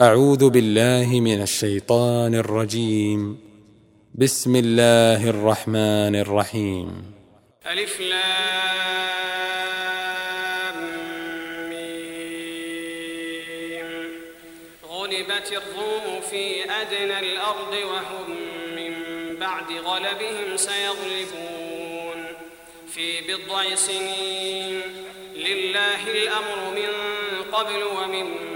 أعوذ بالله من الشيطان الرجيم. بسم الله الرحمن الرحيم. ألف لام ميم. غلبت الروم في أدنى الأرض وهم من بعد غلبهم سيغلبون. في بضع سنين لله الأمر من قبل ومن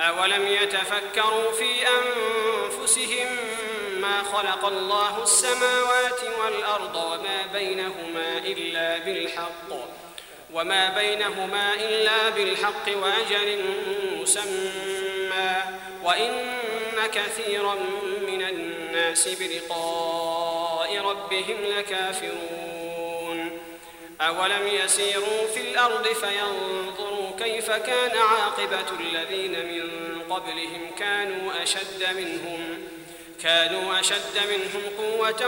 أولم يتفكروا في أنفسهم ما خلق الله السماوات والأرض وما بينهما إلا بالحق؟ وما بينهما إلا بالحق وأجل مسمى. وإن كثيرا من الناس بلقاء ربهم لكافرون. أولم يسيروا في الأرض فينظروا كيف كان عاقبة الذين من قبلهم كانوا أشد منهم؟ كانوا أشد منهم قوة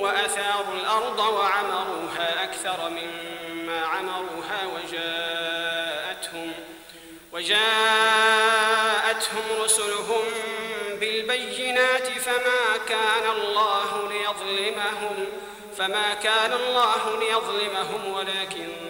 وأثاروا الأرض وعمروها أكثر مما عمروها وجاءتهم وجاءتهم رسلهم بالبينات فما كان الله ليظلمهم فما كان الله ليظلمهم ولكن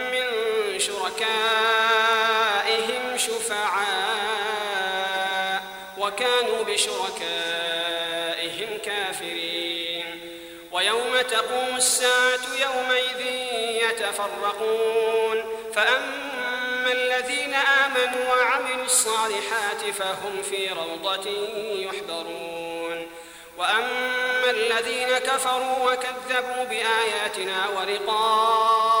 شركائهم شفعاء وكانوا بشركائهم كافرين. ويوم تقوم الساعة يومئذ يتفرقون. فأما الذين آمنوا وعملوا الصالحات فهم في روضة يحضرون وأما الذين كفروا وكذبوا بآياتنا ولقاء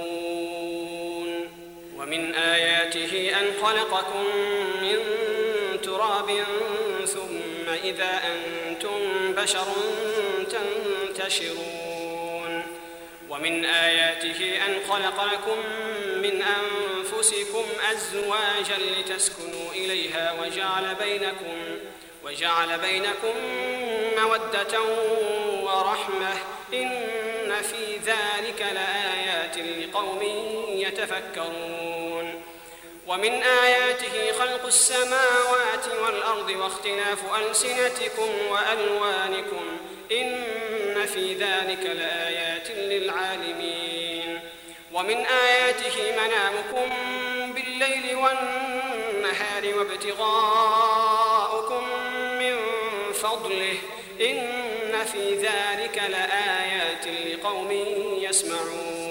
ومن آياته أن خلقكم من تراب ثم إذا أنتم بشر تنتشرون. ومن آياته أن خلق لكم من أنفسكم أزواجا لتسكنوا إليها وجعل بينكم وجعل بينكم مودة ورحمة إن في ذلك لآيات لقوم يتفكرون. ومن آياته خلق السماوات والأرض واختلاف ألسنتكم وألوانكم. إن في ذلك لآيات للعالمين. ومن آياته منامكم بالليل والنهار وابتغاؤكم من فضله. إن في ذلك لآيات لقوم يسمعون.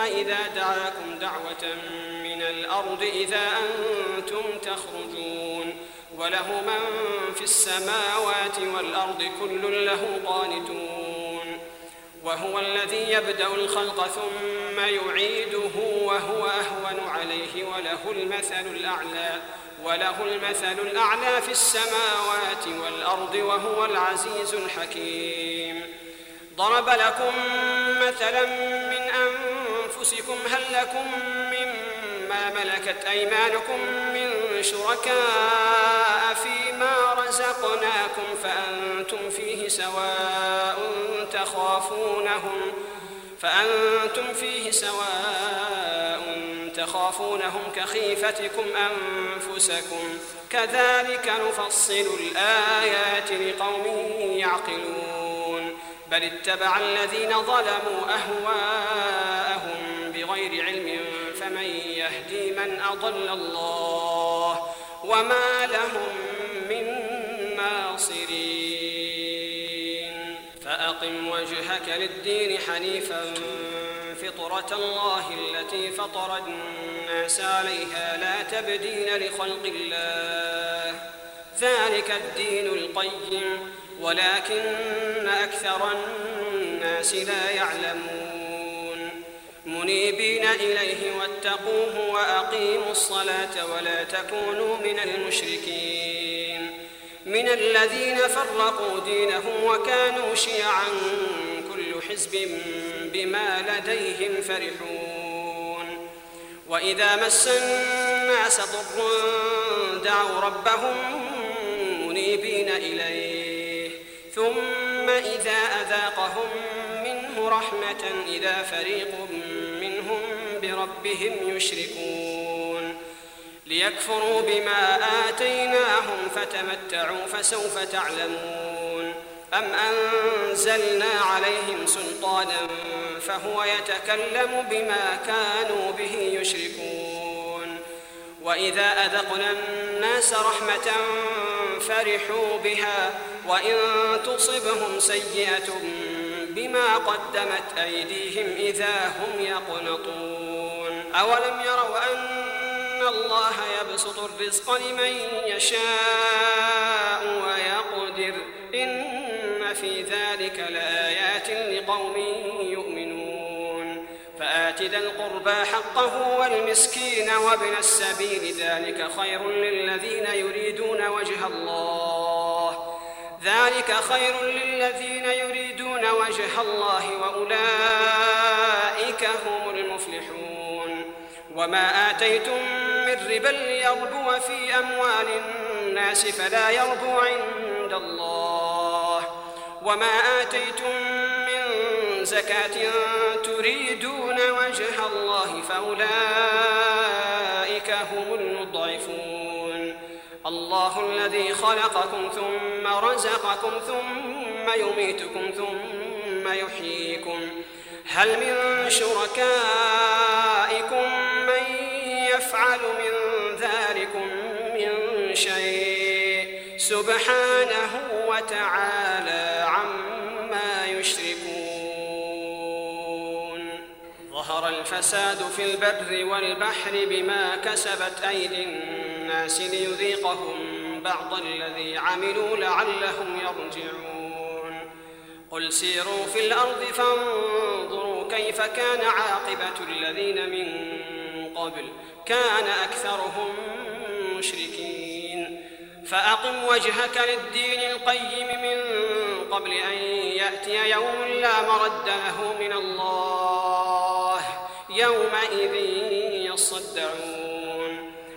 إذا دعاكم دعوة من الأرض إذا أنتم تخرجون وله من في السماوات والأرض كل له قانتون وهو الذي يبدأ الخلق ثم يعيده وهو أهون عليه وله المثل الأعلى وله المثل الأعلى في السماوات والأرض وهو العزيز الحكيم. ضرب لكم مثلا من أنفسكم هل لكم مما ملكت أيمانكم من شركاء فيما رزقناكم فأنتم فيه سواء تخافونهم فأنتم فيه سواء تخافونهم كخيفتكم أنفسكم كذلك نفصل الآيات لقوم يعقلون بل اتبع الذين ظلموا أهواءهم أضل الله وما لهم من ناصرين. فأقم وجهك للدين حنيفا فطرة الله التي فطر الناس عليها لا تبدين لخلق الله. ذلك الدين القيم ولكن أكثر الناس لا يعلمون. منيبين إليه واتقوه وأقيموا الصلاة ولا تكونوا من المشركين. من الذين فرقوا دينهم وكانوا شيعا كل حزب بما لديهم فرحون. وإذا مس الناس ضر دعوا ربهم منيبين إليه. ثم إذا أذاقهم رحمة إذا فريق منهم بربهم يشركون. ليكفروا بما آتيناهم فتمتعوا فسوف تعلمون. أم أنزلنا عليهم سلطانا فهو يتكلم بما كانوا به يشركون. وإذا أذقنا الناس رحمة فرحوا بها وإن تصبهم سيئة بما قدمت أيديهم إذا هم يقنطون. أولم يروا أن الله يبسط الرزق لمن يشاء ويقدر؟ إن في ذلك لآيات لقوم يؤمنون. فآت ذا القربى حقه والمسكين وابن السبيل ذلك خير للذين يريدون وجه الله. ذلك خير للذين يريدون وجه الله وأولئك هم المفلحون. وما آتيتم من ربا ليربو في أموال الناس فلا يربو عند الله. وما آتيتم من زكاة تريدون وجه الله فأولئك الله الذي خلقكم ثم رزقكم ثم يميتكم ثم يحييكم. هل من شركائكم من يفعل من ذلكم من شيء؟ سبحانه وتعالى عما يشركون. ظهر الفساد في البر والبحر بما كسبت أيدي الناس ليذيقهم بعض الذي عملوا لعلهم يرجعون. قل سيروا في الأرض فانظروا كيف كان عاقبة الذين من قبل. كان أكثرهم مشركين. فأقم وجهك للدين القيم من قبل أن يأتي يوم لا مرد له من الله. يومئذ يصدعون.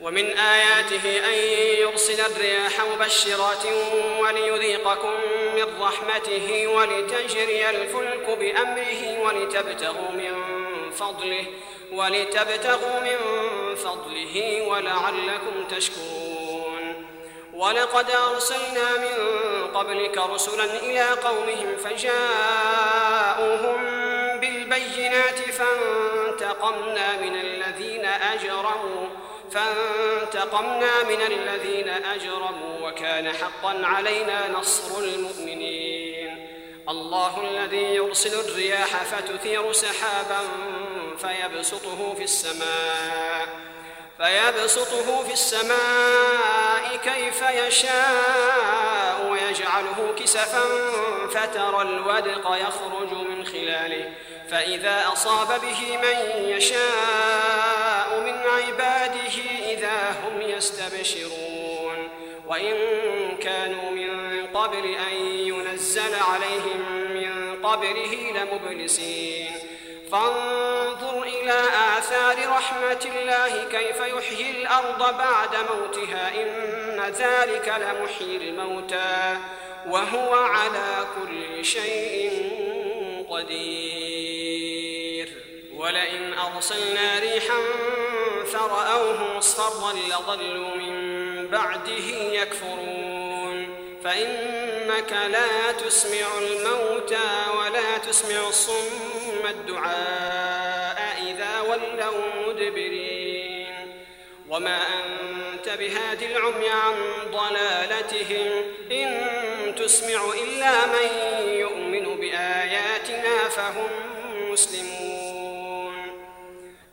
ومن آياته أن يرسل الرياح مبشرات وليذيقكم من رحمته ولتجري الفلك بأمره ولتبتغوا من فضله ولتبتغوا من فضله ولعلكم تشكرون. ولقد أرسلنا من قبلك رسلا إلى قومهم فجاءوهم بالبينات فانتقمنا من الذين أجرموا فانتقمنا من الذين أجرموا وكان حقا علينا نصر المؤمنين. الله الذي يرسل الرياح فتثير سحابا فيبسطه في السماء. فيبسطه في السماء كيف يشاء ويجعله كسفا فترى الودق يخرج من خلاله. فإذا أصاب به من يشاء هم يستبشرون. وإن كانوا من قبل أن ينزل عليهم من قبله لمبلسين. فانظر إلى آثار رحمة الله كيف يحيي الأرض بعد موتها. إن ذلك لمحيي الموتى. وهو على كل شيء قدير. ولئن أرسلنا ريحا فرأوه مصفرا لظلوا من بعده يكفرون. فإنك لا تسمع الموتى ولا تسمع الصم الدعاء إذا ولوا مدبرين. وما أنت بهاد العمي عن ضلالتهم. إن تسمع إلا من يؤمن بآياتنا فهم مسلمون.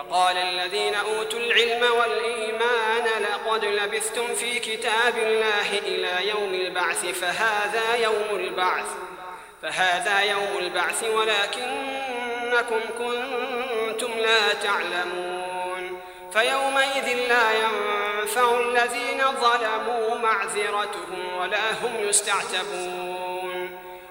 وقال الذين أوتوا العلم والإيمان لقد لبثتم في كتاب الله إلى يوم البعث فهذا يوم البعث فهذا يوم البعث ولكنكم كنتم لا تعلمون. فيومئذ لا ينفع الذين ظلموا معذرتهم ولا هم يستعتبون.